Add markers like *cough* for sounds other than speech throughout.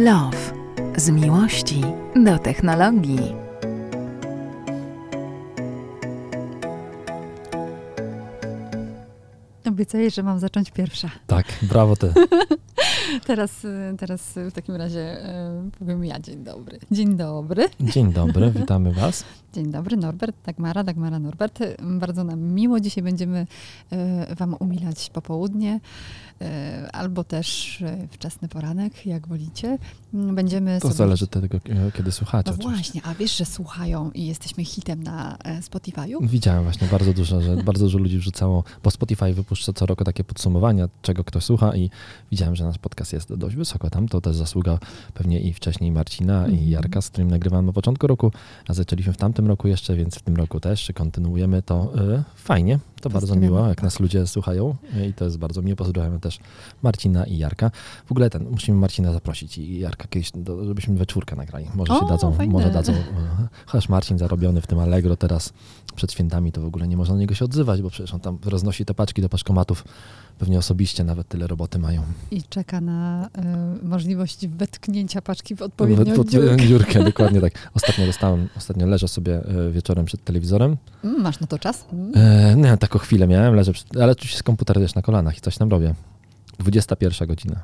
Love. Z miłości do technologii. Obiecuję, że mam zacząć pierwsza. Tak, brawo ty. *laughs* Teraz, y, teraz w takim razie y, powiem ja dzień dobry. Dzień dobry. Dzień dobry, *laughs* witamy was. Dzień dobry, Norbert, Dagmara, Dagmara, Norbert. Bardzo nam miło. Dzisiaj będziemy y, wam umilać popołudnie albo też wczesny poranek, jak wolicie. Będziemy to sobie... zależy od tego, kiedy słuchacie. No właśnie, a wiesz, że słuchają i jesteśmy hitem na e, Spotify'u? Widziałem właśnie bardzo dużo, że *laughs* bardzo dużo ludzi wrzucało, bo Spotify wypuszcza co roku takie podsumowania, czego ktoś słucha i widziałem, że nasz podcast jest dość wysoko tam. To też zasługa pewnie i wcześniej Marcina mm. i mhm. Jarka, z którym nagrywamy na początku roku, a zaczęliśmy w tamtym roku jeszcze, więc w tym roku też kontynuujemy to. Yy, fajnie, to bardzo miło, jak nas ludzie słuchają i to jest bardzo miło. Pozdrawiamy też Marcina i Jarka. W ogóle ten, musimy Marcina zaprosić i Jarka kiedyś, do, żebyśmy we czwórkę nagrali. Może o, się dadzą, fajne. może dadzą. E, chociaż Marcin zarobiony w tym Allegro teraz przed świętami, to w ogóle nie można na niego się odzywać, bo przecież on tam roznosi te paczki do paczkomatów pewnie osobiście nawet tyle roboty mają. I czeka na y, możliwość wetknięcia paczki w odpowiednią w, dziurkę. dziurkę. *laughs* Dokładnie tak. Ostatnio dostałem, ostatnio leżę sobie wieczorem przed telewizorem. Mm, masz na to czas? Mm. E, nie, taką chwilę miałem, leżę, ale oczywiście z komputer wiesz, na kolanach i coś tam robię. 21 godzina.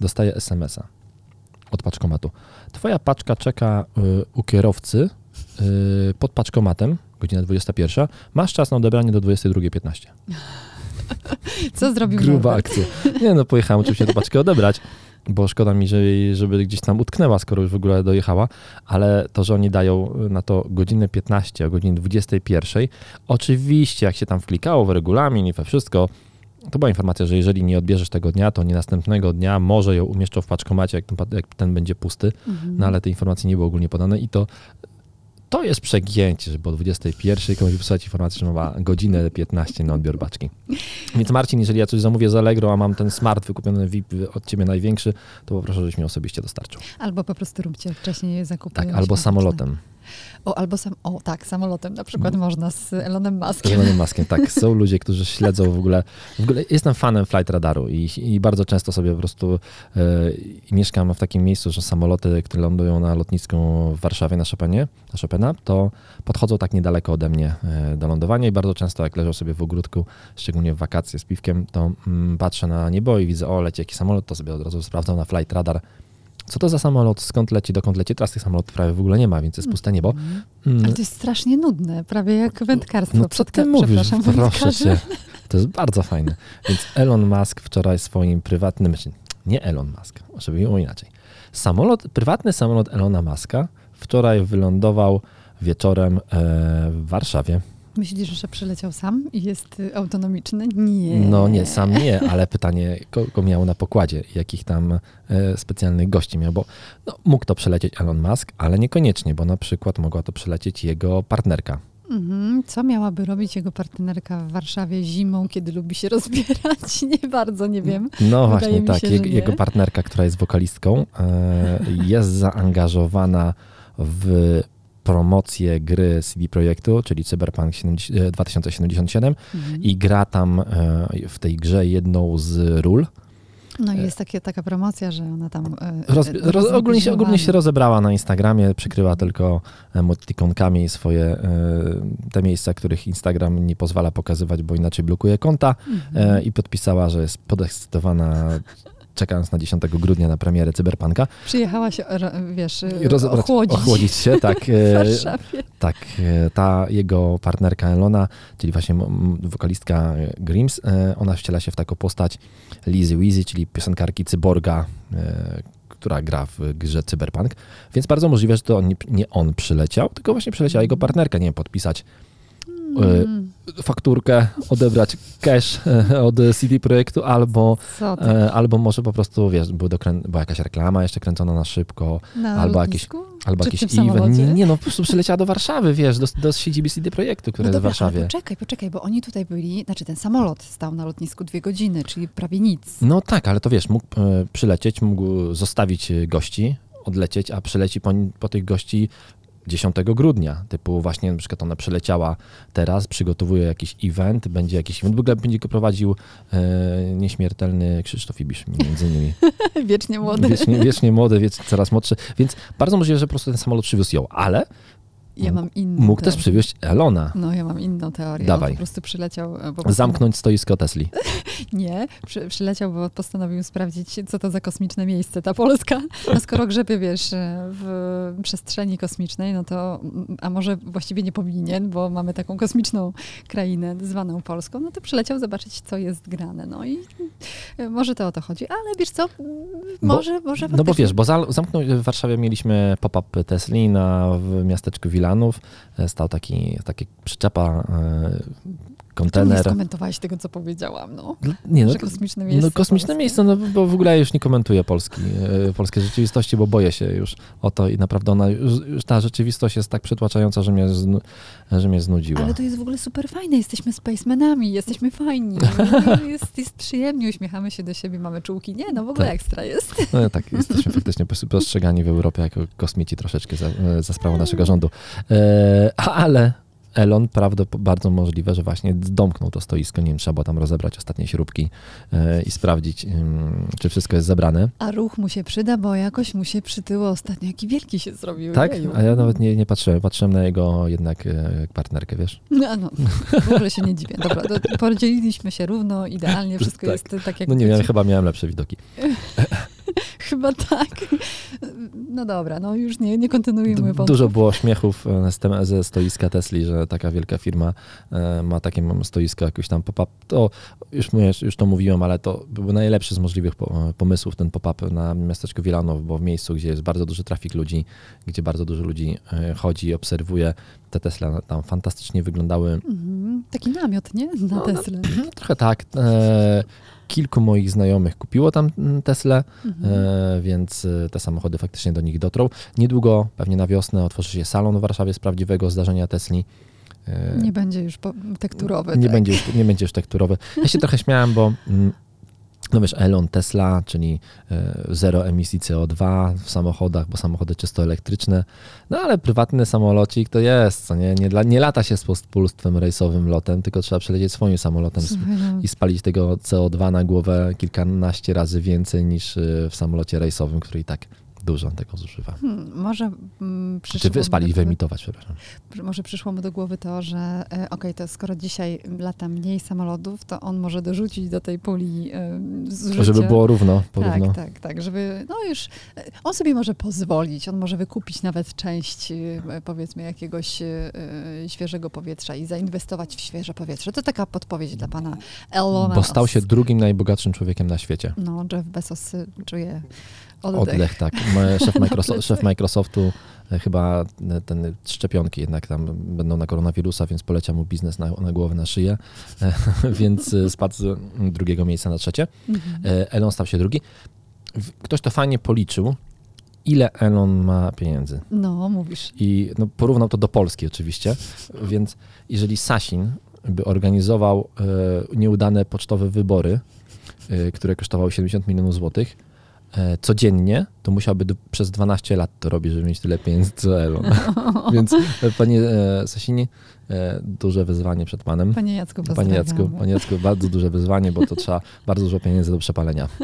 Dostaję SMS-a od paczkomatu. Twoja paczka czeka y, u kierowcy y, pod paczkomatem, godzina 21. Masz czas na odebranie do 22.15. Co zrobił Gruba akcja. Nie no, pojechałem oczywiście tę paczkę odebrać, bo szkoda mi, żeby, żeby gdzieś tam utknęła, skoro już w ogóle dojechała, ale to, że oni dają na to godzinę 15, o godzinie 21, oczywiście jak się tam wklikało w regulamin i we wszystko, to była informacja, że jeżeli nie odbierzesz tego dnia, to nie następnego dnia może ją umieszczą w paczkomacie, jak ten, jak ten będzie pusty, mhm. no ale te informacje nie były ogólnie podane i to to jest przegięcie, żeby o 21 komuś wysłać informację, że ma godzinę 15 na odbiór baczki. Więc Marcin, jeżeli ja coś zamówię z Allegro, a mam ten smart wykupiony VIP od ciebie największy, to poproszę, żebyś mi osobiście dostarczył. Albo po prostu róbcie wcześniej zakupy. Tak, albo samolotem. O, albo sam, o tak, samolotem na przykład mm. można z Elonem Muskiem. Z Elonem Muskiem, tak. *laughs* Są ludzie, którzy śledzą w ogóle, w ogóle jestem fanem flight radaru i, i bardzo często sobie po prostu e, mieszkam w takim miejscu, że samoloty, które lądują na lotnisku w Warszawie na Chopenie, na Chopina, to podchodzą tak niedaleko ode mnie e, do lądowania i bardzo często jak leżą sobie w ogródku, szczególnie w wakacje z piwkiem, to mm, patrzę na niebo i widzę, o leci jakiś samolot, to sobie od razu sprawdzam na flight radar, co to za samolot, skąd leci, dokąd leci. Teraz tych samolotów prawie w ogóle nie ma, więc jest puste niebo. Mhm. Mm. Ale to jest strasznie nudne, prawie jak wędkarstwo. No co ty mówisz? Proszę cię. To jest bardzo fajne. Więc Elon Musk wczoraj swoim prywatnym, nie Elon Musk, żeby było inaczej. Samolot, prywatny samolot Elona Muska wczoraj wylądował wieczorem e, w Warszawie. Myślisz, że przyleciał sam i jest y, autonomiczny? Nie. No nie, sam nie, ale pytanie, kogo miał na pokładzie, jakich tam e, specjalnych gości miał, bo no, mógł to przelecieć Elon Musk, ale niekoniecznie, bo na przykład mogła to przelecieć jego partnerka. Mhm. Co miałaby robić jego partnerka w Warszawie zimą, kiedy lubi się rozbierać? *laughs* Nie bardzo, nie wiem. No Wydaje właśnie tak. Się, jego, jego partnerka, która jest wokalistką, e, jest zaangażowana w promocję gry CD Projektu, czyli Cyberpunk 2077 e, mhm. i gra tam e, w tej grze jedną z ról. No i jest takie, taka promocja, że ona tam. E, roz, roz, ogólnie, się, ogólnie się rozebrała na Instagramie, przykrywa tylko emotikonkami swoje te miejsca, których Instagram nie pozwala pokazywać, bo inaczej blokuje konta mhm. i podpisała, że jest podekscytowana czekając na 10 grudnia na premierę Cyberpunka. Przyjechała się, wiesz, Rozebrać, ochłodzić. ochłodzić się, tak. *laughs* w e, tak, e, ta jego partnerka Elona, czyli właśnie wokalistka Grims, e, ona wciela się w taką postać Lizy Weezy, czyli piosenkarki cyborga, która gra w grze Cyberpunk, więc bardzo możliwe, że to nie on przyleciał, tylko właśnie przyleciała jego partnerka, nie wiem, podpisać mm. fakturkę, odebrać cash e, od CD Projektu, albo, e, albo może po prostu, wiesz, był dokrę- była jakaś reklama jeszcze kręcona na szybko, na albo jakiś, albo jakiś event. Nie, nie, no po prostu przyleciała do Warszawy, wiesz, do, do siedziby CD Projektu, które no dobra, jest w Warszawie. poczekaj, poczekaj, bo oni tutaj byli, znaczy ten samolot stał na lotnisku dwie godziny, czyli prawie nic. No tak, ale to wiesz, mógł e, przylecieć, mógł zostawić gości, odlecieć, a przyleci po, po tych gości 10 grudnia, typu właśnie na przykład ona przyleciała teraz, przygotowuje jakiś event, będzie jakiś event, w ogóle będzie go prowadził e, nieśmiertelny Krzysztof Ibisz między innymi. *laughs* Wiecznie młody. Wiecznie, wiecznie młody, wiecznie coraz młodszy, więc bardzo możliwe, że po prostu ten samolot przywiózł ją, ale Ja mam inną mógł też przywieźć Elona. No, ja mam inną teorię. Dawaj. On po prostu przyleciał. e, Bo postanowił- Zamknąć stoisko Tesli. *laughs* Nie, przy, przyleciał, bo postanowił sprawdzić, co to za kosmiczne miejsce ta Polska. No skoro grzebie, wiesz, e, w przestrzeni kosmicznej, no to, a może właściwie nie powinien, bo mamy taką kosmiczną krainę zwaną Polską, no to przyleciał zobaczyć, co jest grane. No i e, może to o to chodzi, ale wiesz co, mm, Bo- może, może No bo wiesz, bo za, zamknął, w Warszawie mieliśmy pop-up Tesli na, w miasteczku Wilanów. E, Stał taki, taki przyczepa, e, Tu nie kontener. skomentowałeś tego, co powiedziałam, no. Nie, no, że kosmiczne miejsce. no kosmiczne polskie. miejsce, no bo w ogóle ja już nie komentuję Polski, e, polskiej rzeczywistości, bo boję się już o to i naprawdę ona, już, ta rzeczywistość jest tak przytłaczająca, że mnie, znu, że mnie znudziła. Ale to jest w ogóle super fajne. Jesteśmy spacemanami, jesteśmy fajni. *laughs* Jest, jest przyjemnie, uśmiechamy się do siebie, mamy czułki. Nie, no w ogóle Tak. ekstra jest. No tak, jesteśmy faktycznie pos- postrzegani w Europie jako kosmici troszeczkę za, e, za sprawą naszego rządu. E, ale Elon, prawda, bardzo możliwe, że właśnie domknął to stoisko. Nie wiem, trzeba było tam rozebrać ostatnie śrubki e, i sprawdzić, czy wszystko jest zebrane. A ruch mu się przyda, bo jakoś mu się przytyło ostatnio. Jaki wielki się zrobił. Tak? Jeju. A ja nawet nie, nie patrzyłem. Patrzyłem na jego jednak e, partnerkę, wiesz? No, no, w ogóle się nie dziwię. Dobra, podzieliliśmy się równo, idealnie, wszystko Tak. jest tak jak No nie wiem, chyba miałem lepsze widoki. *laughs* Chyba tak. No dobra, no już nie, nie kontynuujmy. Dużo było śmiechów e, ze stoiska Tesli, że taka wielka firma e, ma takie stoisko, jakoś tam pop-up. To już, mówię, już to mówiłem, ale to był najlepszy z możliwych po- pomysłów ten pop-up na miasteczku Wilanów, bo w miejscu, gdzie jest bardzo duży trafik ludzi, gdzie bardzo dużo ludzi e, chodzi i obserwuje, te Tesla tam fantastycznie wyglądały. Mhm. Taki namiot, nie? Na No, no. Teslę. *clears throat* Trochę tak. E, kilku moich znajomych kupiło tam mm, Teslę. Mhm. E, więc e, te samochody faktycznie do nich dotrą. Niedługo, pewnie na wiosnę, otworzy się salon w Warszawie z prawdziwego zdarzenia Tesli. E, Nie będzie już tekturowy. nie tak. będzie już, nie będzie już tekturowy. Ja się *laughs* trochę śmiałem, bo mm, no wiesz, Elon, Tesla, czyli e, zero emisji CO2 w samochodach, bo samochody czysto elektryczne, no ale prywatny samolocik to jest, co nie? Nie, dla, nie lata się z pospólstwem rejsowym lotem, tylko trzeba przelecieć swoim samolotem Słuchaj, no, i spalić tego CO2 na głowę kilkanaście razy więcej niż y, w samolocie rejsowym, który i tak dużo tego zużywa. Hmm, może mm, przyszło Czy mi wy do spalić, głowy- wyemitować, przepraszam. Może przyszło mu do głowy to, że e, okej, to skoro dzisiaj lata mniej samolotów, to on może dorzucić do tej puli e, zużycia. Żeby było równo, porówno. Tak, tak, tak, żeby, no już, e, on sobie może pozwolić, on może wykupić nawet część, powiedzmy, jakiegoś świeżego powietrza i zainwestować w świeże powietrze. To taka podpowiedź dla pana Elona. Bo stał się drugim najbogatszym człowiekiem na świecie. No, Jeff Bezos czuje oddech. Oddech, tak. *laughs* Szef, *laughs* Na Microsoft, szef Microsoftu e, chyba e, ten szczepionki jednak tam będą na koronawirusa, więc poleciał mu biznes na, na głowę, na szyję, e, *laughs* więc spadł z drugiego miejsca na trzecie. Mhm. Elon stał się drugi. Ktoś to fajnie policzył, ile Elon ma pieniędzy. No, mówisz. I no, porównał to do Polski oczywiście, więc jeżeli Sasin by organizował e, nieudane pocztowe wybory, e, które kosztowały 70 milionów złotych, codziennie, to musiałby do, przez 12 lat to robić, żeby mieć tyle pieniędzy co Elon. *laughs* Więc e, panie e, Sasini, e, duże wyzwanie przed panem. Panie Jacku, Panie Jacku, panie Jacku, bardzo duże wyzwanie, bo to trzeba *laughs* bardzo dużo pieniędzy do przepalenia. *laughs*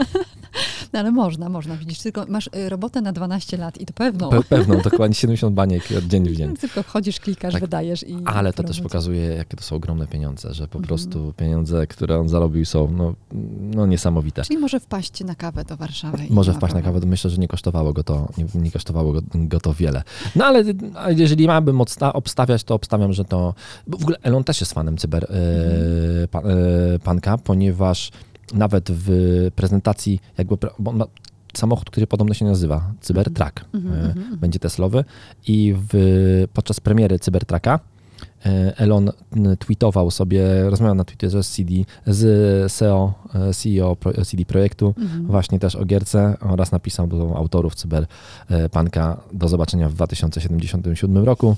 No, ale można, można, widzisz, tylko masz y, robotę na 12 lat i to pewną. Pe pewną, *laughs* dokładnie 70 baniek od dzień w dzień. Tylko wchodzisz, klikasz, Tak. wydajesz i... Ale to też pokazuje, jakie to są ogromne pieniądze, że po Mhm. prostu pieniądze, które on zarobił są no, no niesamowite. Czyli może wpaść na kawę do Warszawy. Może wpaść na kawę, myślę, że nie kosztowało go to, nie, nie kosztowało go, go to wiele. No ale jeżeli miałbym obstawiać, to obstawiam, że to... Bo w ogóle Elon też jest fanem cyber e, Mhm. e, panka, ponieważ nawet w prezentacji jakby... Bo on ma samochód, który podobno się nazywa Cybertruck. E, mhm, mhm. będzie Teslowy i w, podczas premiery Cybertrucka e, Elon tweetował sobie, rozmawiał na Twitterze z CD, z CEO, CEO CD Projektu, mhm. właśnie też o gierce oraz napisał do autorów Cyberpunka do zobaczenia w 2077 roku.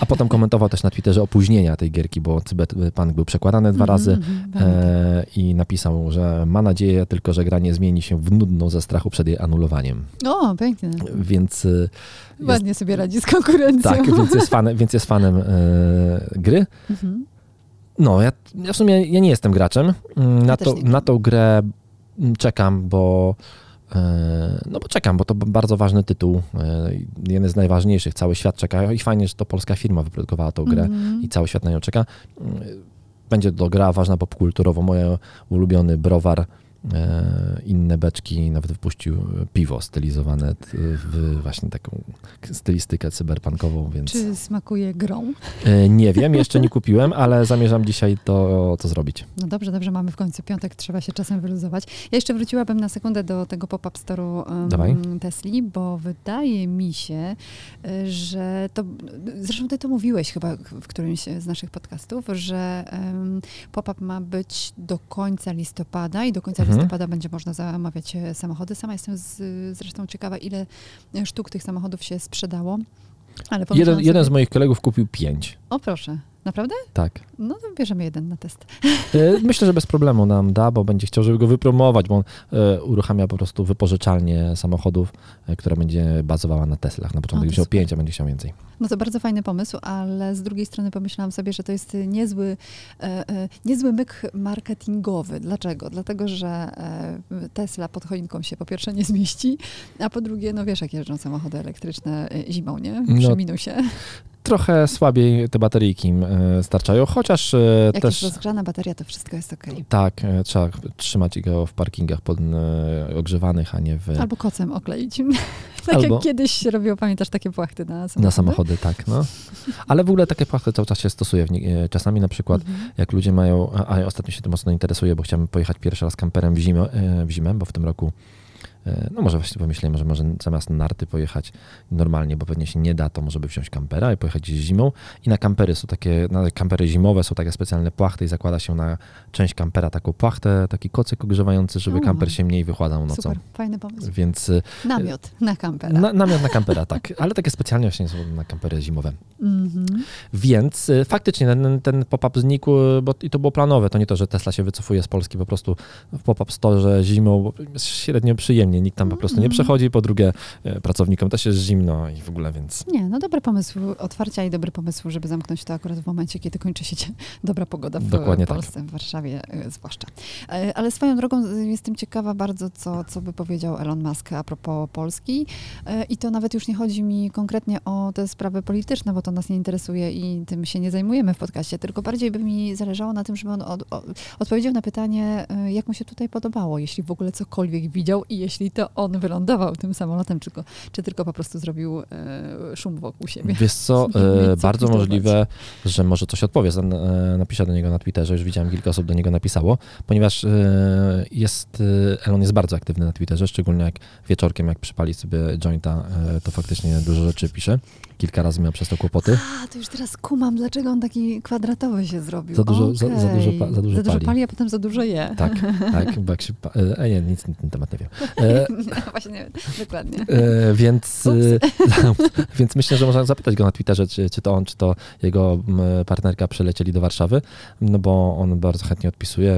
A potem komentował też na Twitterze opóźnienia tej gierki, bo Cyberpunk był przekładany dwa razy mm e, i napisał, że ma nadzieję tylko, że gra nie zmieni się w nudną ze strachu przed jej anulowaniem. O, pięknie. Więc... Ładnie jest, sobie radzi z konkurencją. Tak, więc jest fanem, więc jest fanem e, gry. Mm -hmm. No, ja, ja, w sumie ja nie jestem graczem. Mm, na, to, na tą grę czekam, bo no bo czekam, bo to bardzo ważny tytuł, e, jeden z najważniejszych, cały świat czeka i fajnie, że to polska firma wyprodukowała tą grę mm -hmm. i cały świat na nią czeka. Będzie to gra ważna popkulturowo, mój ulubiony browar E, inne beczki, nawet wypuścił piwo stylizowane w właśnie taką stylistykę cyberpunkową, więc... Czy smakuje grą? E, nie wiem, jeszcze nie kupiłem, ale zamierzam dzisiaj to, to zrobić. No dobrze, dobrze, mamy w końcu piątek, trzeba się czasem wyluzować. Ja jeszcze wróciłabym na sekundę do tego pop-up store'u um, Tesli, bo wydaje mi się, e, że to, zresztą ty to mówiłeś chyba w którymś z naszych podcastów, że um, pop-up ma być do końca listopada i do końca Mhm. Listopada będzie można zamawiać e, samochody. Sama jestem z, zresztą ciekawa, ile sztuk tych samochodów się sprzedało. Ale jeden, sobie... jeden z moich kolegów kupił pięć. O proszę. Naprawdę? Tak. No to bierzemy jeden na test. E, myślę, że bez problemu nam da, bo będzie chciał, żeby go wypromować, bo on e, uruchamia po prostu wypożyczalnię samochodów, e, która będzie bazowała na Teslach. Na początku chciał pięć, a będzie chciał więcej. No to bardzo fajny pomysł, ale z drugiej strony pomyślałam sobie, że to jest niezły, niezły myk marketingowy. Dlaczego? Dlatego, że Tesla pod choinką się po pierwsze nie zmieści, a po drugie, no wiesz, jak jeżdżą samochody elektryczne zimą, nie? Przy no, minusie trochę słabiej te bateryjki e, starczają, chociaż e, Jak też... Jak rozgrzana bateria, to wszystko jest ok. Tak, e, trzeba trzymać go w parkingach pod, ogrzewanych, a nie w... Albo kocem okleić. *laughs* tak Albo... jak kiedyś się robiło, pamiętasz, takie płachty na samochody? Na samochody, tak, no. Ale w ogóle takie płachty cały czas się stosuje. Czasami na przykład, mhm. jak ludzie mają, a ostatnio się tym mocno interesuje, bo chciałem pojechać pierwszy raz kamperem w zimę, w zimę bo w tym roku no może właśnie pomyślałem, że może zamiast narty pojechać normalnie, bo pewnie się nie da, to może by wziąć kampera i pojechać gdzieś zimą. I na kampery są takie, na kampery zimowe są takie specjalne płachty i zakłada się na część kampera taką płachtę, taki kocyk ogrzewający, żeby kamper się mniej wychładzał nocą. Super, fajny pomysł. Więc, e, namiot na kampera. Na, namiot na kampera, *laughs* tak. Ale takie specjalnie właśnie są na kampery zimowe. Mm -hmm. Więc e, faktycznie ten, ten pop-up znikł, bo i to było planowe. To nie to, że Tesla się wycofuje z Polski, po prostu w pop-up store zimą jest średnio przyjemnie nikt tam po prostu nie mhm. przechodzi, po drugie e, pracownikom też jest zimno i w ogóle, więc... Nie, no dobry pomysł otwarcia i dobry pomysł, żeby zamknąć to akurat w momencie, kiedy kończy się *laughs* dobra pogoda w Dokładnie tak. Polsce, tak. w Warszawie e, zwłaszcza. E, ale swoją drogą jestem ciekawa bardzo, co, co by powiedział Elon Musk a propos Polski i to nawet już nie chodzi mi konkretnie o te sprawy polityczne, bo to nas nie interesuje i tym się nie zajmujemy w podcaście, tylko bardziej by mi zależało na tym, żeby on od, od, odpowiedział na pytanie, jak mu się tutaj podobało, jeśli w ogóle cokolwiek widział i jeśli to on wylądował tym samolotem, czy, czy tylko po prostu zrobił e, szum wokół siebie. Wiesz co, *laughs* e, bardzo możliwe, że może coś odpowie. E, napiszę do niego na Twitterze, już widziałem kilka osób do niego napisało, ponieważ e, jest, e, Elon jest bardzo aktywny na Twitterze, szczególnie jak wieczorkiem, jak przypali sobie jointa, e, to faktycznie dużo rzeczy pisze. Kilka razy miał przez to kłopoty. A, to już teraz kumam, dlaczego on taki kwadratowy się zrobił. Za dużo, okay. za, za, dużo, za dużo za dużo pali. pali, a potem za dużo je. Tak, tak, bo jak się... E, nie, nic na ten temat nie wiem. E, *laughs* Właśnie, dokładnie. E, więc, e, *laughs* więc myślę, że można zapytać go na Twitterze, czy, czy to on, czy to jego partnerka przylecieli do Warszawy, no bo on bardzo chętnie odpisuje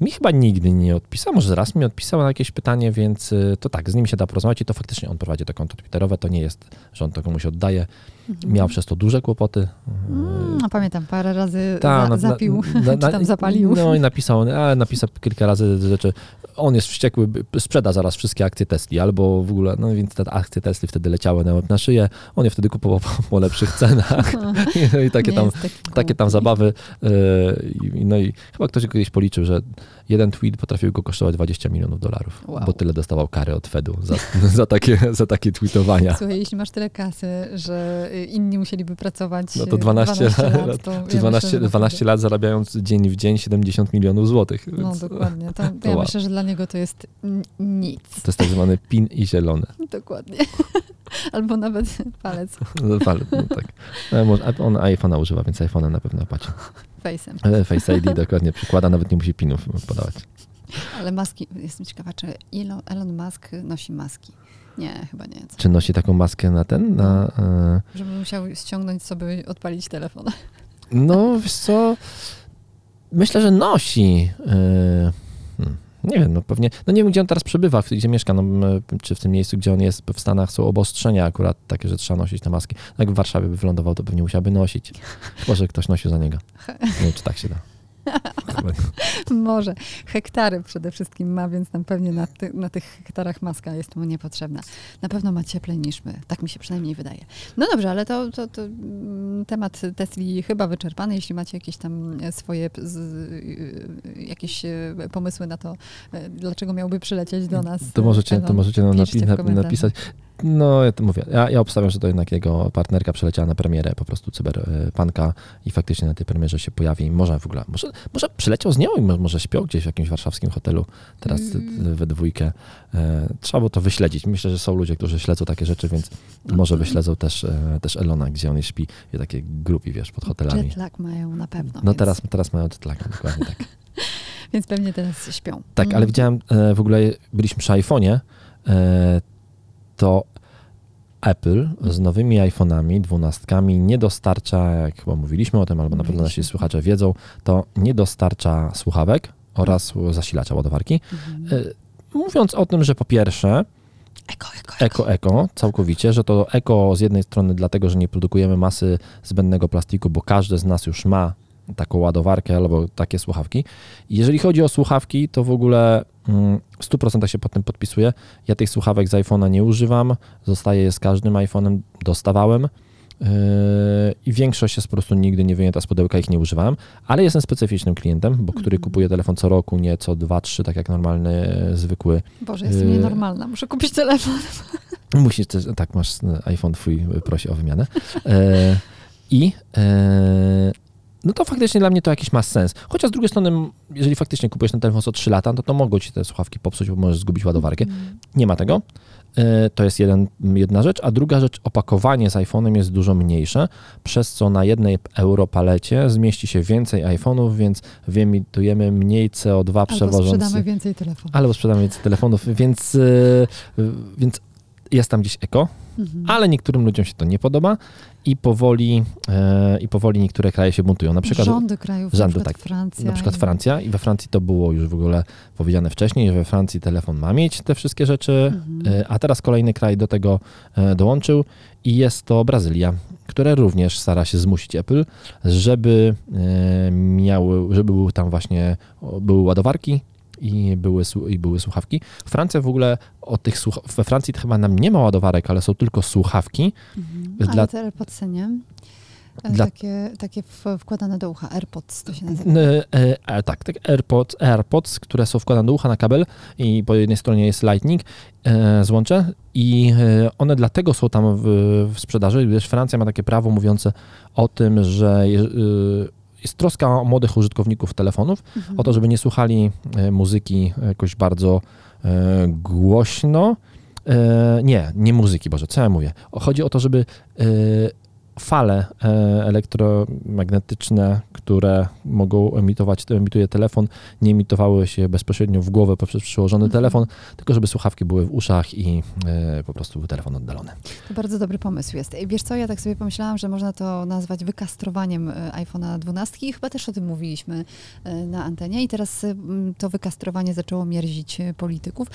mi chyba nigdy nie odpisał, może raz mi odpisał na jakieś pytanie, więc y, to tak, z nim się da porozmawiać i to faktycznie on prowadzi to konto Twitterowe, to nie jest, że on to komuś oddaje. Mhm. Miał przez to duże kłopoty. Mm, no pamiętam, parę razy Ta, za, zapił, na, na, *laughs* czy tam zapalił. No i napisał, ale napisał kilka razy rzeczy, on jest wściekły, sprzeda zaraz wszystkie akcje Tesli, albo w ogóle, no więc te akcje Tesli wtedy leciały na, na szyję, on je wtedy kupował po, po lepszych cenach *laughs* I, no i takie, tam, takie tam zabawy. Y, no i chyba ktoś kiedyś policzył, że jeden tweet potrafił go kosztować 20 milionów dolarów, Wow. bo tyle dostawał kary od Fedu za, *laughs* za, takie, za takie tweetowania. Słuchaj, jeśli masz tyle kasy, że inni musieliby pracować No to y, 12 lat, to ja 12, myślę, że 12 lat zarabiając dzień w dzień 70 milionów złotych. No dokładnie. To, *laughs* to ja wow. myślę, że dla niego to jest nic. To jest tak zwany pin i zielony. *laughs* Dokładnie. Albo nawet palec ale, no, tak. On iPhone'a używa, więc iPhone'a na pewno płaci. Face'em. Ale Face ID *laughs* dokładnie przykłada, nawet nie musi pinów podawać. Ale maski, jestem ciekawa, czy Elon, Elon Musk nosi maski. Nie, chyba nie. Co? Czy nosi taką maskę na ten? Na, e, Żeby musiał ściągnąć sobie, odpalić telefon. no, wiesz co, myślę, że nosi. E, nie wiem, no pewnie, no nie wiem, gdzie on teraz przebywa, gdzie mieszka, no, czy w tym miejscu, gdzie on jest, w Stanach są obostrzenia akurat takie, że trzeba nosić te maski. No, Jak w Warszawie by wylądował, to pewnie musiałby nosić. Może ktoś nosił za niego. Nie wiem, czy tak się da. *laughs* Może. Hektary przede wszystkim ma, więc tam pewnie na, ty, na tych hektarach maska jest mu niepotrzebna. Na pewno ma cieplej niż my. Tak mi się przynajmniej wydaje. No dobrze, ale to, to, to mm, temat Tesli chyba wyczerpany. Jeśli macie jakieś tam swoje z, y, jakieś y, pomysły na to, y, dlaczego miałby przylecieć do nas. To możecie, to Elon, możecie nam napi- napisać. No, ja to mówię. Ja, ja obstawiam, że to jednak jego partnerka przeleciała na premierę po prostu cyberpanka i faktycznie na tej premierze się pojawi. Może w ogóle, może, może przyleciał z nią i mo- może śpią gdzieś w jakimś warszawskim hotelu teraz Mm. we dwójkę. E, Trzeba było to wyśledzić. Myślę, że są ludzie, którzy śledzą takie rzeczy, więc Mhm. może wyśledzą też, e, też Elona, gdzie on śpi i takie grupy, wiesz, pod hotelami. Jetlag mają na pewno. No więc, teraz, teraz mają jetlag, dokładnie tak. *laughs* Więc pewnie teraz śpią. Tak, ale Mm. widziałem e, w ogóle, byliśmy przy iPhone'ie, e, to Apple z nowymi iPhone'ami, dwunastkami nie dostarcza, jak chyba mówiliśmy o tym, albo na pewno nasi Mówiliśmy. słuchacze wiedzą, to nie dostarcza słuchawek oraz zasilacza ładowarki. Mhm. E, Mówiąc o tym, że po pierwsze, Eko, eko, eko. eko-eko całkowicie, że to eko z jednej strony dlatego, że nie produkujemy masy zbędnego plastiku, bo każdy z nas już ma taką ładowarkę albo takie słuchawki. Jeżeli chodzi o słuchawki, to w ogóle mm, w 100% się pod tym podpisuję. Ja tych słuchawek z iPhone'a nie używam, zostaje je z każdym iPhone'em, dostawałem. Yy, I większość jest po prostu nigdy nie wyjęta z pudełka, ich nie używałem, ale jestem specyficznym klientem, bo który Mhm. kupuje telefon co roku, nie co dwa, trzy, tak jak normalny, e, zwykły Boże, jestem Yy. nienormalna. Muszę kupić telefon. Musisz też, tak, masz e, iPhone twój e, prosi o wymianę. E, I e, no to faktycznie dla mnie to jakiś ma sens. Chociaż z drugiej strony, jeżeli faktycznie kupujesz ten telefon co 3 lata, no to mogą ci te słuchawki popsuć, bo możesz zgubić ładowarkę. Mm. Nie ma tego. E, To jest jeden, jedna rzecz, a druga rzecz, opakowanie z iPhone'em jest dużo mniejsze, przez co na jednej euro palecie zmieści się więcej iPhone'ów, więc wyemitujemy mniej CO2 Albo przewożąc sprzedamy więcej telefonów. albo sprzedamy więcej telefonów, więc, y, więc jest tam gdzieś eko, Mhm. ale niektórym ludziom się to nie podoba i powoli, e, i powoli niektóre kraje się buntują. Na przykład, Rządy krajów, rządy, na przykład tak. Francja. na przykład i- Francja i we Francji to było już w ogóle powiedziane wcześniej, że we Francji telefon ma mieć te wszystkie rzeczy, Mhm. e, a teraz kolejny kraj do tego e, dołączył i jest to Brazylia, która również stara się zmusić Apple, żeby e, miały, żeby były tam właśnie, były ładowarki i były, i były słuchawki. Francja w ogóle o tych słuch- we Francji chyba nam nie ma ładowarek, ale są tylko słuchawki. Mhm. dla- Ale te AirPodsy, nie? E, Dla- Takie, takie wkładane do ucha. AirPods to się nazywa. E, e, tak, tak, AirPods, AirPods, które są wkładane do ucha na kabel i po jednej stronie jest Lightning, e, złącze i e, one dlatego są tam w, w sprzedaży, gdyż Francja ma takie prawo mówiące o tym, że e, jest troska o młodych użytkowników telefonów, Mhm. o to, żeby nie słuchali e, muzyki jakoś bardzo e, głośno. E, nie, nie muzyki, Boże, co ja mówię? Chodzi o to, żeby fale e, elektromagnetyczne, które mogą emitować, to emituje telefon, nie emitowały się bezpośrednio w głowę poprzez przyłożony Mhm. telefon, tylko żeby słuchawki były w uszach i e, po prostu był telefon oddalony. To bardzo dobry pomysł jest. Wiesz co, ja tak sobie pomyślałam, że można to nazwać wykastrowaniem e, iPhone'a 12 i chyba też o tym mówiliśmy na antenie i teraz to wykastrowanie zaczęło mierzić polityków.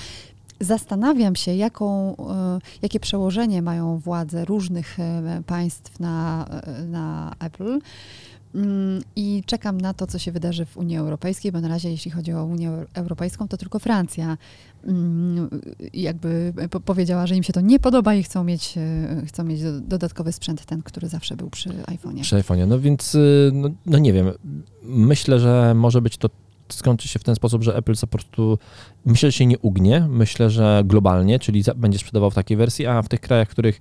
Zastanawiam się, jaką, e, jakie przełożenie mają władze różnych e, państw na, e, na Apple. Mm, I czekam na to, co się wydarzy w Unii Europejskiej, bo na razie, jeśli chodzi o Unię Euro- Europejską, to tylko Francja mm, jakby po- powiedziała, że im się to nie podoba i chcą mieć, chcą mieć do- dodatkowy sprzęt, ten, który zawsze był przy iPhone'ie. Przy iPhone'ie. No więc, no, no nie wiem, myślę, że może być to skończy się w ten sposób, że Apple po prostu, myślę, że się nie ugnie, myślę, że globalnie, czyli będzie sprzedawał w takiej wersji, a w tych krajach, w których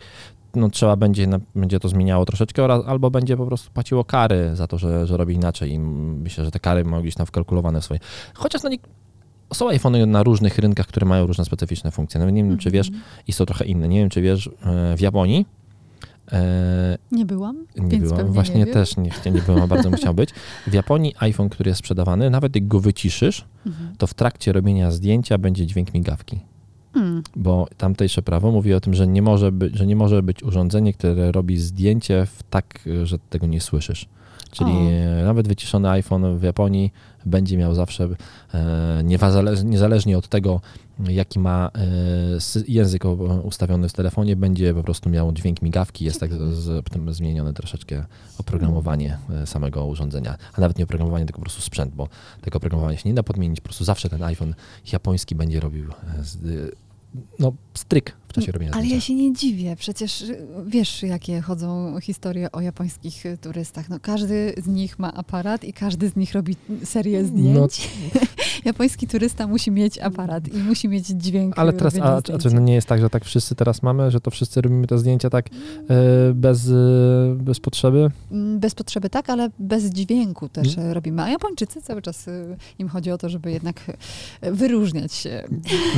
no, trzeba będzie, na, będzie to zmieniało troszeczkę, oraz, albo będzie po prostu płaciło kary za to, że, że robi inaczej i myślę, że te kary mogą być tam wkalkulowane w swoje. Chociaż no, nie, są iPhony na różnych rynkach, które mają różne specyficzne funkcje. Nawet nie wiem, czy wiesz, i są trochę inne. Nie wiem, czy wiesz, e, w Japonii E, nie byłam. Nie byłam, właśnie nie też nie, nie byłam, a bardzo chciał być. W Japonii iPhone, który jest sprzedawany, nawet jak go wyciszysz, mhm. to w trakcie robienia zdjęcia będzie dźwięk migawki. Hmm. Bo tamtejsze prawo mówi o tym, że nie, może być, że nie może być urządzenie, które robi zdjęcie w tak, że tego nie słyszysz. Czyli o. nawet wyciszony iPhone w Japonii będzie miał zawsze, e, niezależnie od tego, jaki ma e, język ustawiony w telefonie, będzie po prostu miał dźwięk migawki. Jest tak zmienione troszeczkę oprogramowanie e, samego urządzenia, a nawet nie oprogramowanie, tylko po prostu sprzęt, bo tego oprogramowania się nie da podmienić. Po prostu zawsze ten iPhone japoński będzie robił no, stryk w czasie robienia Ale zdjęcia. ja się nie dziwię, przecież y, wiesz, jakie chodzą historie o japońskich y, turystach. No, każdy z nich ma aparat i każdy z nich robi serię no. zdjęć. No. *laughs* Japoński turysta musi mieć aparat i musi mieć dźwięk. Ale teraz, a, a czy no nie jest tak, że tak wszyscy teraz mamy, że to wszyscy robimy te zdjęcia tak e, bez, bez potrzeby? Mm, bez potrzeby tak, ale bez dźwięku też hmm. robimy. A Japończycy cały czas im chodzi o to, żeby jednak wyróżniać się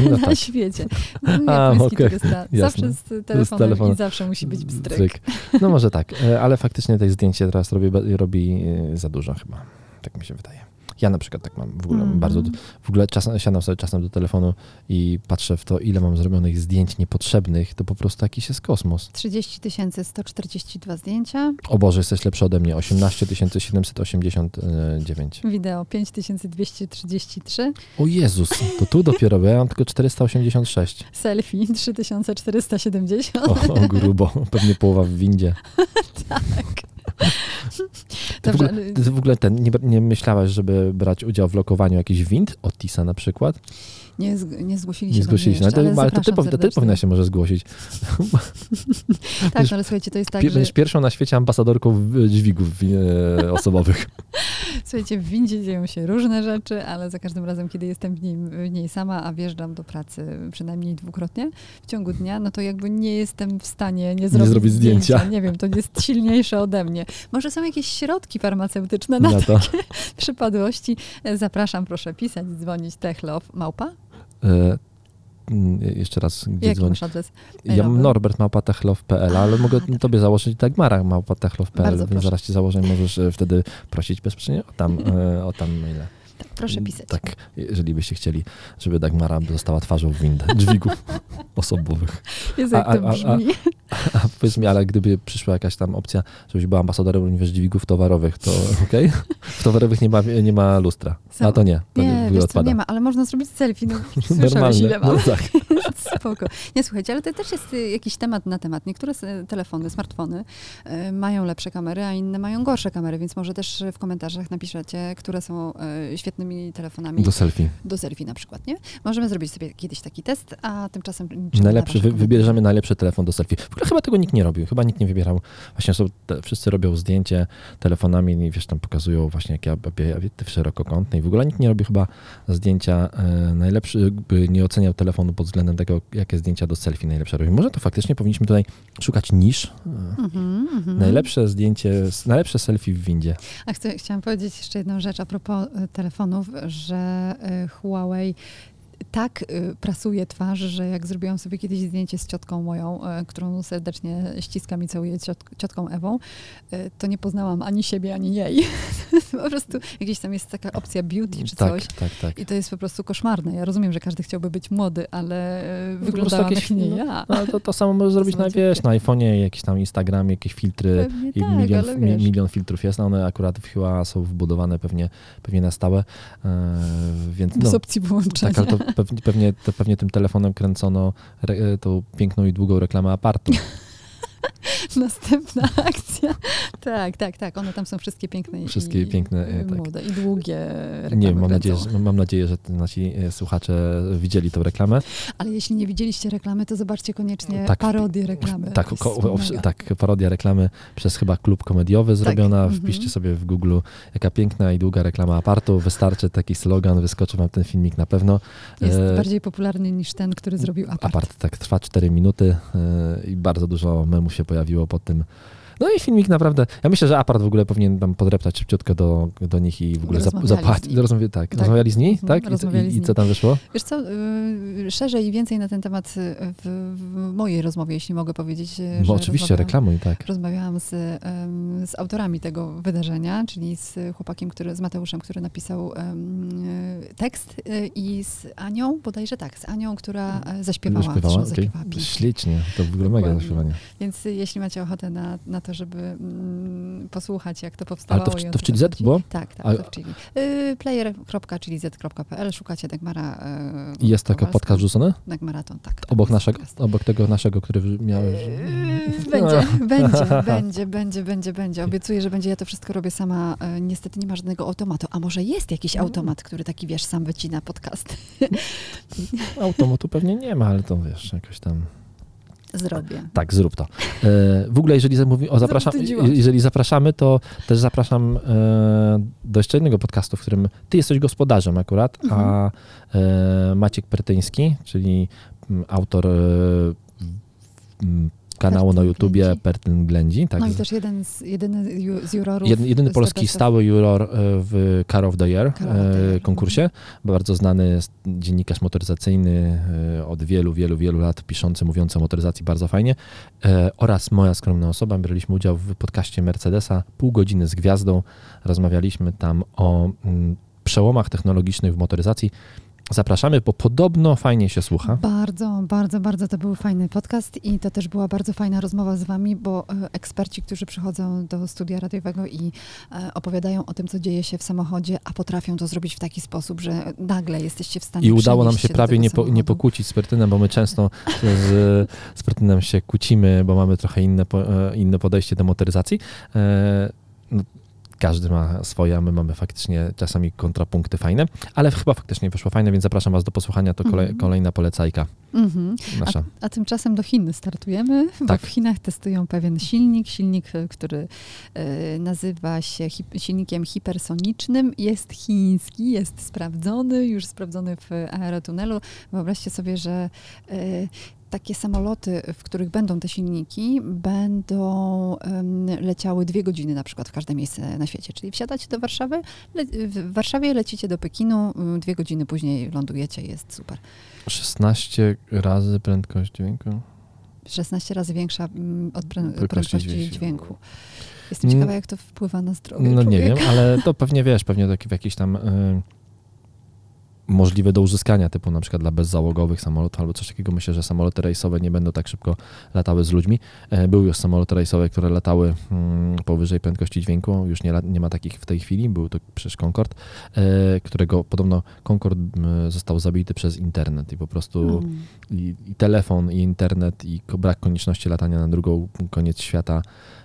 no *laughs* na tak. świecie. *laughs* Japoński okay. Zawsze z telefonem, telefon. i zawsze musi być bstryk. No może tak, ale faktycznie tej zdjęcie teraz robi, robi za dużo chyba. Tak mi się wydaje. Ja na przykład tak mam w ogóle mm bardzo, w ogóle czas, siadam sobie czasem do telefonu i patrzę w to, ile mam zrobionych zdjęć niepotrzebnych, to po prostu jakiś jest kosmos. 30 142 zdjęcia. O Boże, jesteś lepszy ode mnie. 18 789. Wideo 5233. O Jezus, to tu dopiero, bo ja mam tylko 486. Selfie 3470. O, o grubo, pewnie połowa w windzie. *laughs* tak. Ty, w ogóle, ty w ogóle ten, nie, nie myślałaś, żeby brać udział w lokowaniu jakichś wind od Tisa na przykład? Nie, nie zgłosili się. Nie zgłosili się, ale, ale to, ty, ty powinna się może zgłosić. *laughs* tak, no ale słuchajcie, to jest tak, Będziesz że... pierwszą na świecie ambasadorką dźwigów e, osobowych. *laughs* słuchajcie, w windzie dzieją się różne rzeczy, ale za każdym razem, kiedy jestem w niej, w niej sama, a wjeżdżam do pracy przynajmniej dwukrotnie w ciągu dnia, no to jakby nie jestem w stanie nie zrobić, nie zrobić zdjęcia. zdjęcia. Nie wiem, to jest silniejsze ode mnie. Może są jakieś środki farmaceutyczne na, na to. takie przypadłości. Zapraszam, proszę pisać, dzwonić techlow, małpa E, jeszcze raz, gdzie Jaki dzwoni? masz adres? Ja mam ale mogę tak. tobie założyć Dagmara małpatechlow.pl, więc proszę. zaraz ci założę możesz e, wtedy prosić bezpośrednio o tam, e, o tam maile. Tak, proszę pisać. Tak, jeżeli byście chcieli, żeby Dagmara została twarzą wind, *laughs* dźwigów osobowych. Jezu, jak to brzmi. A, a, a, powiedz mi, ale gdyby przyszła jakaś tam opcja, żebyś była ambasadorem również dźwigów towarowych, to *laughs* okej? Okay? W towarowych nie ma, nie ma lustra. Sam, a to nie, to nie, wiesz co, nie ma, ale można zrobić selfie. No, *laughs* Normalne, ile mam. No tak. Spoko. Nie, słuchajcie, ale to też jest y, jakiś temat na temat. Niektóre telefony, smartfony y, mają lepsze kamery, a inne mają gorsze kamery, więc może też w komentarzach napiszecie, które są y, świetnymi telefonami. Do selfie. Do selfie na przykład, nie? Możemy zrobić sobie kiedyś taki test, a tymczasem... Najlepszy, wy, wybierzemy najlepszy telefon do selfie. W ogóle chyba tego nikt nie robił, chyba nikt nie wybierał. Właśnie są, te, wszyscy robią zdjęcie telefonami i wiesz, tam pokazują właśnie jakie obiektyw szerokokątny i w ogóle nikt nie robi chyba zdjęcia e, najlepszy, by nie oceniał telefonu pod względem tego, jakie zdjęcia do selfie najlepsze robi. Może to faktycznie powinniśmy tutaj szukać niż. Mm -hmm, najlepsze zdjęcie, najlepsze selfie w windzie. A chcę, chciałam powiedzieć jeszcze jedną rzecz a propos e, telefonów, że e, Huawei tak y, prasuje twarz, że jak zrobiłam sobie kiedyś zdjęcie z ciotką moją, y, którą serdecznie ściskam i całuję ciot, ciotką Ewą, y, to nie poznałam ani siebie, ani jej. *laughs* po prostu jakieś tam jest taka opcja beauty czy tak, coś. Tak, tak. I to jest po prostu koszmarne. Ja rozumiem, że każdy chciałby być młody, ale no, wyglądałam jakieś, jak nie no, ja. No, to, to samo możesz zrobić na, wiesz, na iPhone'ie, jakiś tam Instagram, jakieś filtry i tak, milion, milion filtrów jest. No one akurat w Huawei są wbudowane pewnie, pewnie na stałe. E, więc, Bez no, opcji wyłączenia. Tak, ale to pewnie, pewnie, pewnie tym telefonem kręcono re, tą piękną i długą reklamę apartu. *laughs* *laughs* Następna akcja. Tak, tak, tak. One tam są wszystkie piękne. Wszystkie i, piękne, i, tak. młode i długie reklamy. Nie, mam nadzieję, że, mam nadzieję, że nasi e, słuchacze widzieli tę reklamę. Ale jeśli nie widzieliście reklamy, to zobaczcie koniecznie Tak, parodię reklamy. Tak, ko- tak, parodia reklamy przez chyba klub komediowy zrobiona. Mhm. Wpiszcie sobie w Google, jaka piękna i długa reklama apartu. Wystarczy taki slogan, wyskoczy wam ten filmik na pewno. Jest E, bardziej popularny niż ten, który zrobił apart. Apart tak trwa 4 minuty e, i bardzo dużo memów się pojawiło po tym. No i filmik naprawdę. Ja myślę, że apart w ogóle powinien tam podreptać szybciutko do, do nich i w ogóle zapłacić. Rozmawia, tak. Tak. Rozmawiali z nimi? Mhm, Tak? I, rozmawiali i, I co tam wyszło? Wiesz co, y, szerzej i więcej na ten temat y, w, w mojej rozmowie, jeśli mogę powiedzieć. y, Bo że oczywiście, rozmawiałam- reklamuj, tak. Rozmawiałam z, em, z autorami tego wydarzenia, czyli z chłopakiem, który, z Mateuszem, który napisał em, y, tekst y, i z Anią, bodajże tak, z Anią, która e, zaśpiewała. Zaśpiewała? pięknie. Ślicznie. To w ogóle mega zaśpiewanie. Więc y, jeśli macie ochotę na, na to, żeby mm, posłuchać, jak to Ale powstawało. to w, to w Chili Z było? Tak, tak, A- to w Chili. Y, player.chiliz.pl, szukacie Dagmara. y, jest Kowalską. podcast rzucony? Dagmaraton, tak. tak, Obok naszego, podcast. obok tego naszego, który miałeś. Yy, Będzie, *laughs* będzie, *laughs* będzie, będzie, będzie, będzie. Obiecuję, że będzie. Ja to wszystko robię sama. E, Niestety nie ma żadnego automatu. A może jest jakiś Mm. automat, który taki, wiesz, sam wycina podcast? *laughs* Automatu pewnie nie ma, ale to wiesz, jakoś tam. Zrobię. Tak, zrób to. E, w ogóle, jeżeli zamówi, o, zapraszam, jeżeli zapraszamy, to też zapraszam e, do jeszcze innego podcastu, w którym ty jesteś gospodarzem akurat, a e, Maciek Pertyński, czyli mm, autor kanału na YouTubie. Pertyn Ględzi. Tak, No i też jeden z, jedyny z jurorów. Jedy, jedyny polski stały juror e, w Car of the Year e, konkursie. Bardzo znany dziennikarz motoryzacyjny e, od wielu, wielu, wielu lat, piszący, mówiący o motoryzacji bardzo fajnie. E, Oraz moja skromna osoba. Braliśmy udział w podcaście Mercedesa. Pół godziny z gwiazdą. Rozmawialiśmy tam o mm, przełomach technologicznych w motoryzacji. Zapraszamy, bo podobno fajnie się słucha. Bardzo, bardzo, bardzo to był fajny podcast i to też była bardzo fajna rozmowa z wami, bo e, eksperci, którzy przychodzą do studia radiowego i e, opowiadają o tym, co dzieje się w samochodzie, a potrafią to zrobić w taki sposób, że nagle jesteście w stanie I udało nam się do prawie nie, po, nie pokłócić z Pertynem, bo my często z, z Pertynem się kłócimy, bo mamy trochę inne, e, inne podejście do motoryzacji. No, każdy ma swoje, a my mamy faktycznie czasami kontrapunkty fajne, ale chyba faktycznie wyszło fajne, więc zapraszam Was do posłuchania. To kolej, Mhm. kolejna polecajka Mhm. nasza. A tymczasem do Chin startujemy, bo Tak. w Chinach testują pewien silnik, silnik, e, który e, nazywa się hip, silnikiem hipersonicznym, jest chiński, jest sprawdzony, już sprawdzony w aerotunelu. Wyobraźcie sobie, że e, takie samoloty, w których będą te silniki, będą leciały dwie godziny na przykład w każde miejsce na świecie. Czyli wsiadacie do Warszawy, w Warszawie lecicie do Pekinu, dwie godziny później lądujecie, jest super. 16 razy prędkość dźwięku. 16 razy większa od prę- Prędkości prędkości dźwięku. Jestem ciekawa, jak to wpływa na zdrowie No nie człowieka. wiem, ale to *laughs* pewnie wiesz, pewnie w jakieś tam y, możliwe do uzyskania, typu na przykład dla bezzałogowych samolotów albo coś takiego. Myślę, że samoloty rejsowe nie będą tak szybko latały z ludźmi. E, Były już samoloty rejsowe, które latały mm, powyżej prędkości dźwięku. Już nie, nie ma takich w tej chwili. Był to przecież Concorde, e, którego podobno Concorde został zabity przez internet i po prostu Mm. i, i telefon, i internet, i brak konieczności latania na drugą koniec świata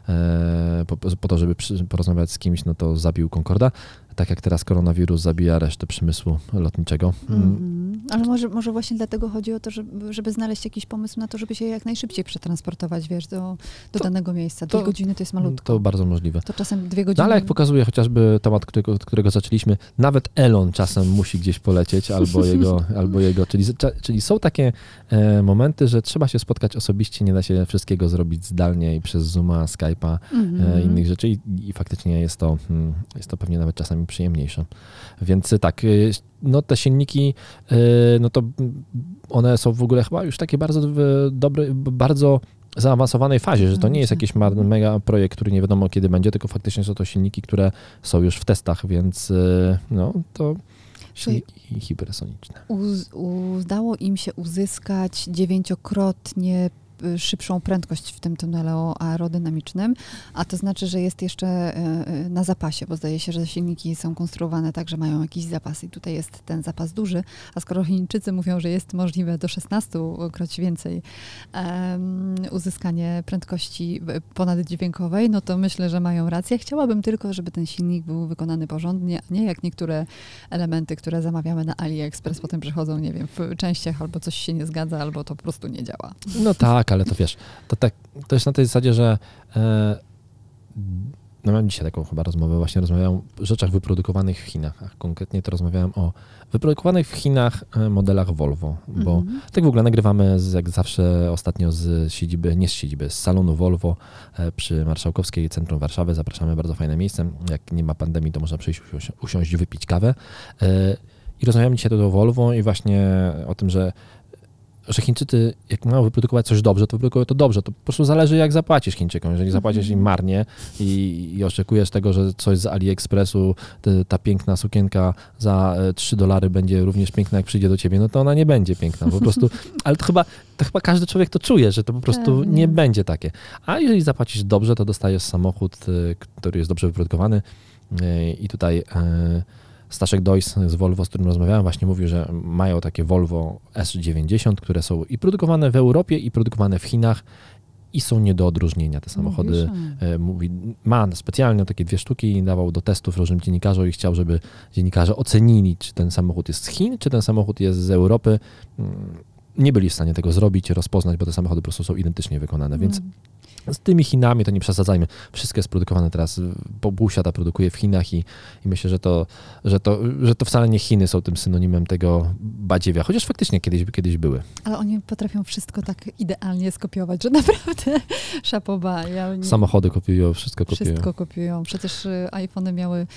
e, po, po to, żeby porozmawiać z kimś, no to zabił Concorda. Tak jak teraz koronawirus zabija resztę przemysłu lotniczego. Mm, Mhm. Ale może, może właśnie dlatego chodzi o to, żeby, żeby znaleźć jakiś pomysł na to, żeby się jak najszybciej przetransportować, wiesz, do, do To- danego miejsca. Dwie to- godziny to jest malutko. To bardzo możliwe. To czasem dwie No godziny. ale jak pokazuje chociażby temat, którego, od którego zaczęliśmy, nawet Elon czasem musi gdzieś polecieć, albo *laughs* jego, albo jego czyli, czyli są takie e, momenty, że trzeba się spotkać osobiście, nie da się wszystkiego zrobić zdalnie i przez Zooma, Skype'a, Mhm. e, innych rzeczy i, i faktycznie jest to, mm, jest to pewnie nawet czasami przyjemniejsze. Więc tak, y, no te silniki, y, no to one są w ogóle chyba już takie bardzo b- bardzo zaawansowanej fazie, że to nie jest jakiś mar- mega projekt, który nie wiadomo kiedy będzie, tylko faktycznie są to silniki, które są już w testach, więc y, no to silniki hipersoniczne. Uz, udało im się uzyskać dziewięciokrotnie szybszą prędkość w tym tunelu aerodynamicznym, a to znaczy, że jest jeszcze y, na zapasie, bo zdaje się, że silniki są konstruowane tak, że mają jakiś zapas i tutaj jest ten zapas duży, a skoro Chińczycy mówią, że jest możliwe do 16 kroć więcej um, uzyskanie prędkości ponaddźwiękowej, no to myślę, że mają rację. Chciałabym tylko, żeby ten silnik był wykonany porządnie, a nie jak niektóre elementy, które zamawiamy na AliExpress, potem przychodzą, nie wiem, w częściach albo coś się nie zgadza, albo to po prostu nie działa. No tak, ale to wiesz, to, tak, to jest na tej zasadzie, że e, no mam dzisiaj taką chyba rozmowę, właśnie rozmawiałem o rzeczach wyprodukowanych w Chinach, a konkretnie to rozmawiałem o wyprodukowanych w Chinach e, modelach Volvo, bo mm -hmm. tak w ogóle nagrywamy z, jak zawsze ostatnio z siedziby, nie z siedziby, z salonu Volvo e, przy Marszałkowskiej Centrum Warszawy. Zapraszamy, bardzo fajne miejsce. Jak nie ma pandemii, to można przyjść, usiąść, wypić kawę. E, I rozmawiamy dzisiaj tu o Volvo i właśnie o tym, że że Chińczycy, jak mają wyprodukować coś dobrze, to wyprodukują to dobrze. To po prostu zależy, jak zapłacisz Chińczykom. Jeżeli zapłacisz im marnie i, i oczekujesz tego, że coś z AliExpressu, te, ta piękna sukienka za 3 e, dolary będzie również piękna, jak przyjdzie do ciebie, no to ona nie będzie piękna. Po prostu, *laughs* ale to chyba, to chyba każdy człowiek to czuje, że to po prostu nie będzie takie. A jeżeli zapłacisz dobrze, to dostajesz samochód, e, który jest dobrze wyprodukowany e, i tutaj Staszek Dojs z Volvo, z którym rozmawiałem, właśnie mówił, że mają takie Volvo S90, które są i produkowane w Europie, i produkowane w Chinach i są nie do odróżnienia te samochody. E, mówi, ma specjalnie takie dwie sztuki i dawał do testów różnym dziennikarzom i chciał, żeby dziennikarze ocenili, czy ten samochód jest z Chin, czy ten samochód jest z Europy. Mm, nie byli w stanie tego zrobić, rozpoznać, bo te samochody po prostu są identycznie wykonane, więc mm. Z tymi Chinami to nie przesadzajmy. Wszystko jest produkowane teraz, pół świata produkuje w Chinach i, i myślę, że to, że, to, że to wcale nie Chiny są tym synonimem tego badziewia, chociaż faktycznie kiedyś, kiedyś były. Ale oni potrafią wszystko tak idealnie skopiować, że *laughs* naprawdę szapoba. Ja nie... Samochody kopiują, wszystko kopiują. Wszystko kopiują. Przecież y, iPhony miały,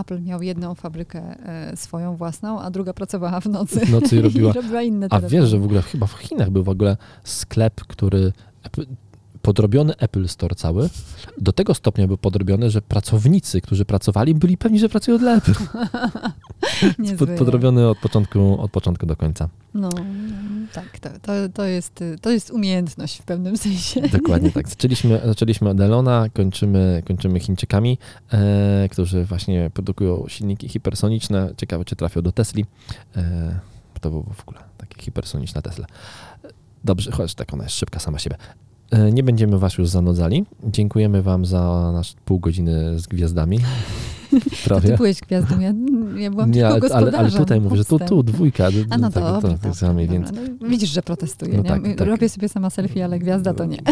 Apple miał jedną fabrykę e, swoją własną, a druga pracowała w nocy. W nocy i *laughs* robiła, I robiła inne A wiesz, że w ogóle chyba w Chinach był w ogóle sklep, który podrobiony Apple Store cały. Do tego stopnia był podrobiony, że pracownicy, którzy pracowali, byli pewni, że pracują dla Apple. *laughs* Pod, podrobiony od początku, od początku do końca. No, tak, to, to, to, jest, to jest umiejętność w pewnym sensie. Dokładnie tak. *laughs* Zaczęliśmy, zaczęliśmy od Elona, kończymy, kończymy Chińczykami, e, którzy właśnie produkują silniki hipersoniczne. Ciekawe, czy trafią do Tesli. E, to było w ogóle takie hipersoniczna Tesla. Dobrze, chociaż tak ona jest szybka sama siebie. E, nie będziemy Was już zanudzali. Dziękujemy Wam za nasz pół godziny z gwiazdami. *laughs* Prawie. Ty byłeś gwiazdą, ja, ja byłam nie, tylko ale, ale tutaj mówię, że tu, tu dwójka. A no to, tak, to, to, sami, więc... no, widzisz, że protestuję. No tak, tak. Robię sobie sama selfie, ale gwiazda to nie. *laughs*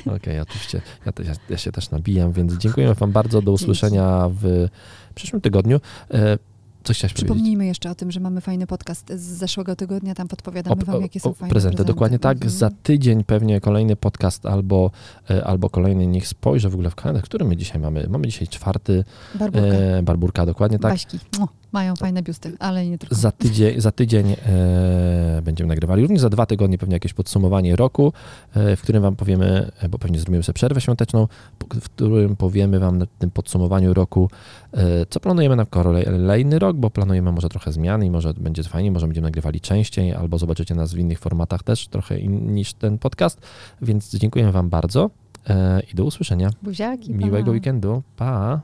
Okej, okay, oczywiście. Ja, ja, ja, się też nabijam, więc dziękujemy Wam bardzo. Do usłyszenia w przyszłym tygodniu. Coś chciałeś Przypomnijmy powiedzieć. jeszcze o tym, że mamy fajny podcast z zeszłego tygodnia, tam podpowiadamy o, wam, jakie są o, fajne prezenty. prezenty. Dokładnie tak. Mhm. Za tydzień pewnie kolejny podcast albo, e, albo kolejny, niech spojrzę w ogóle w kalendarz, który my dzisiaj mamy. Mamy dzisiaj czwarty. Barburka. E, barburka, dokładnie tak. Baśki. Mają fajne biusty, ale nie tylko. Za tydzień, za tydzień e, będziemy nagrywali. Również za dwa tygodnie pewnie jakieś podsumowanie roku, e, w którym wam powiemy, e, bo pewnie zrobimy sobie przerwę świąteczną, w którym powiemy wam na tym podsumowaniu roku, e, co planujemy na kolejny rok, bo planujemy może trochę zmian i może będzie fajnie, może będziemy nagrywali częściej, albo zobaczycie nas w innych formatach też, trochę in, niż ten podcast. Więc dziękuję Wam bardzo e, i do usłyszenia. Buziaki, Miłego pa. weekendu. Pa!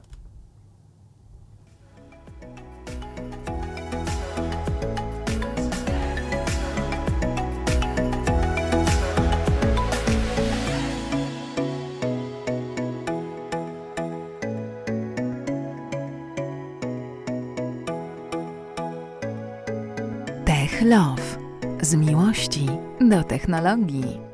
Love. Z miłości do technologii.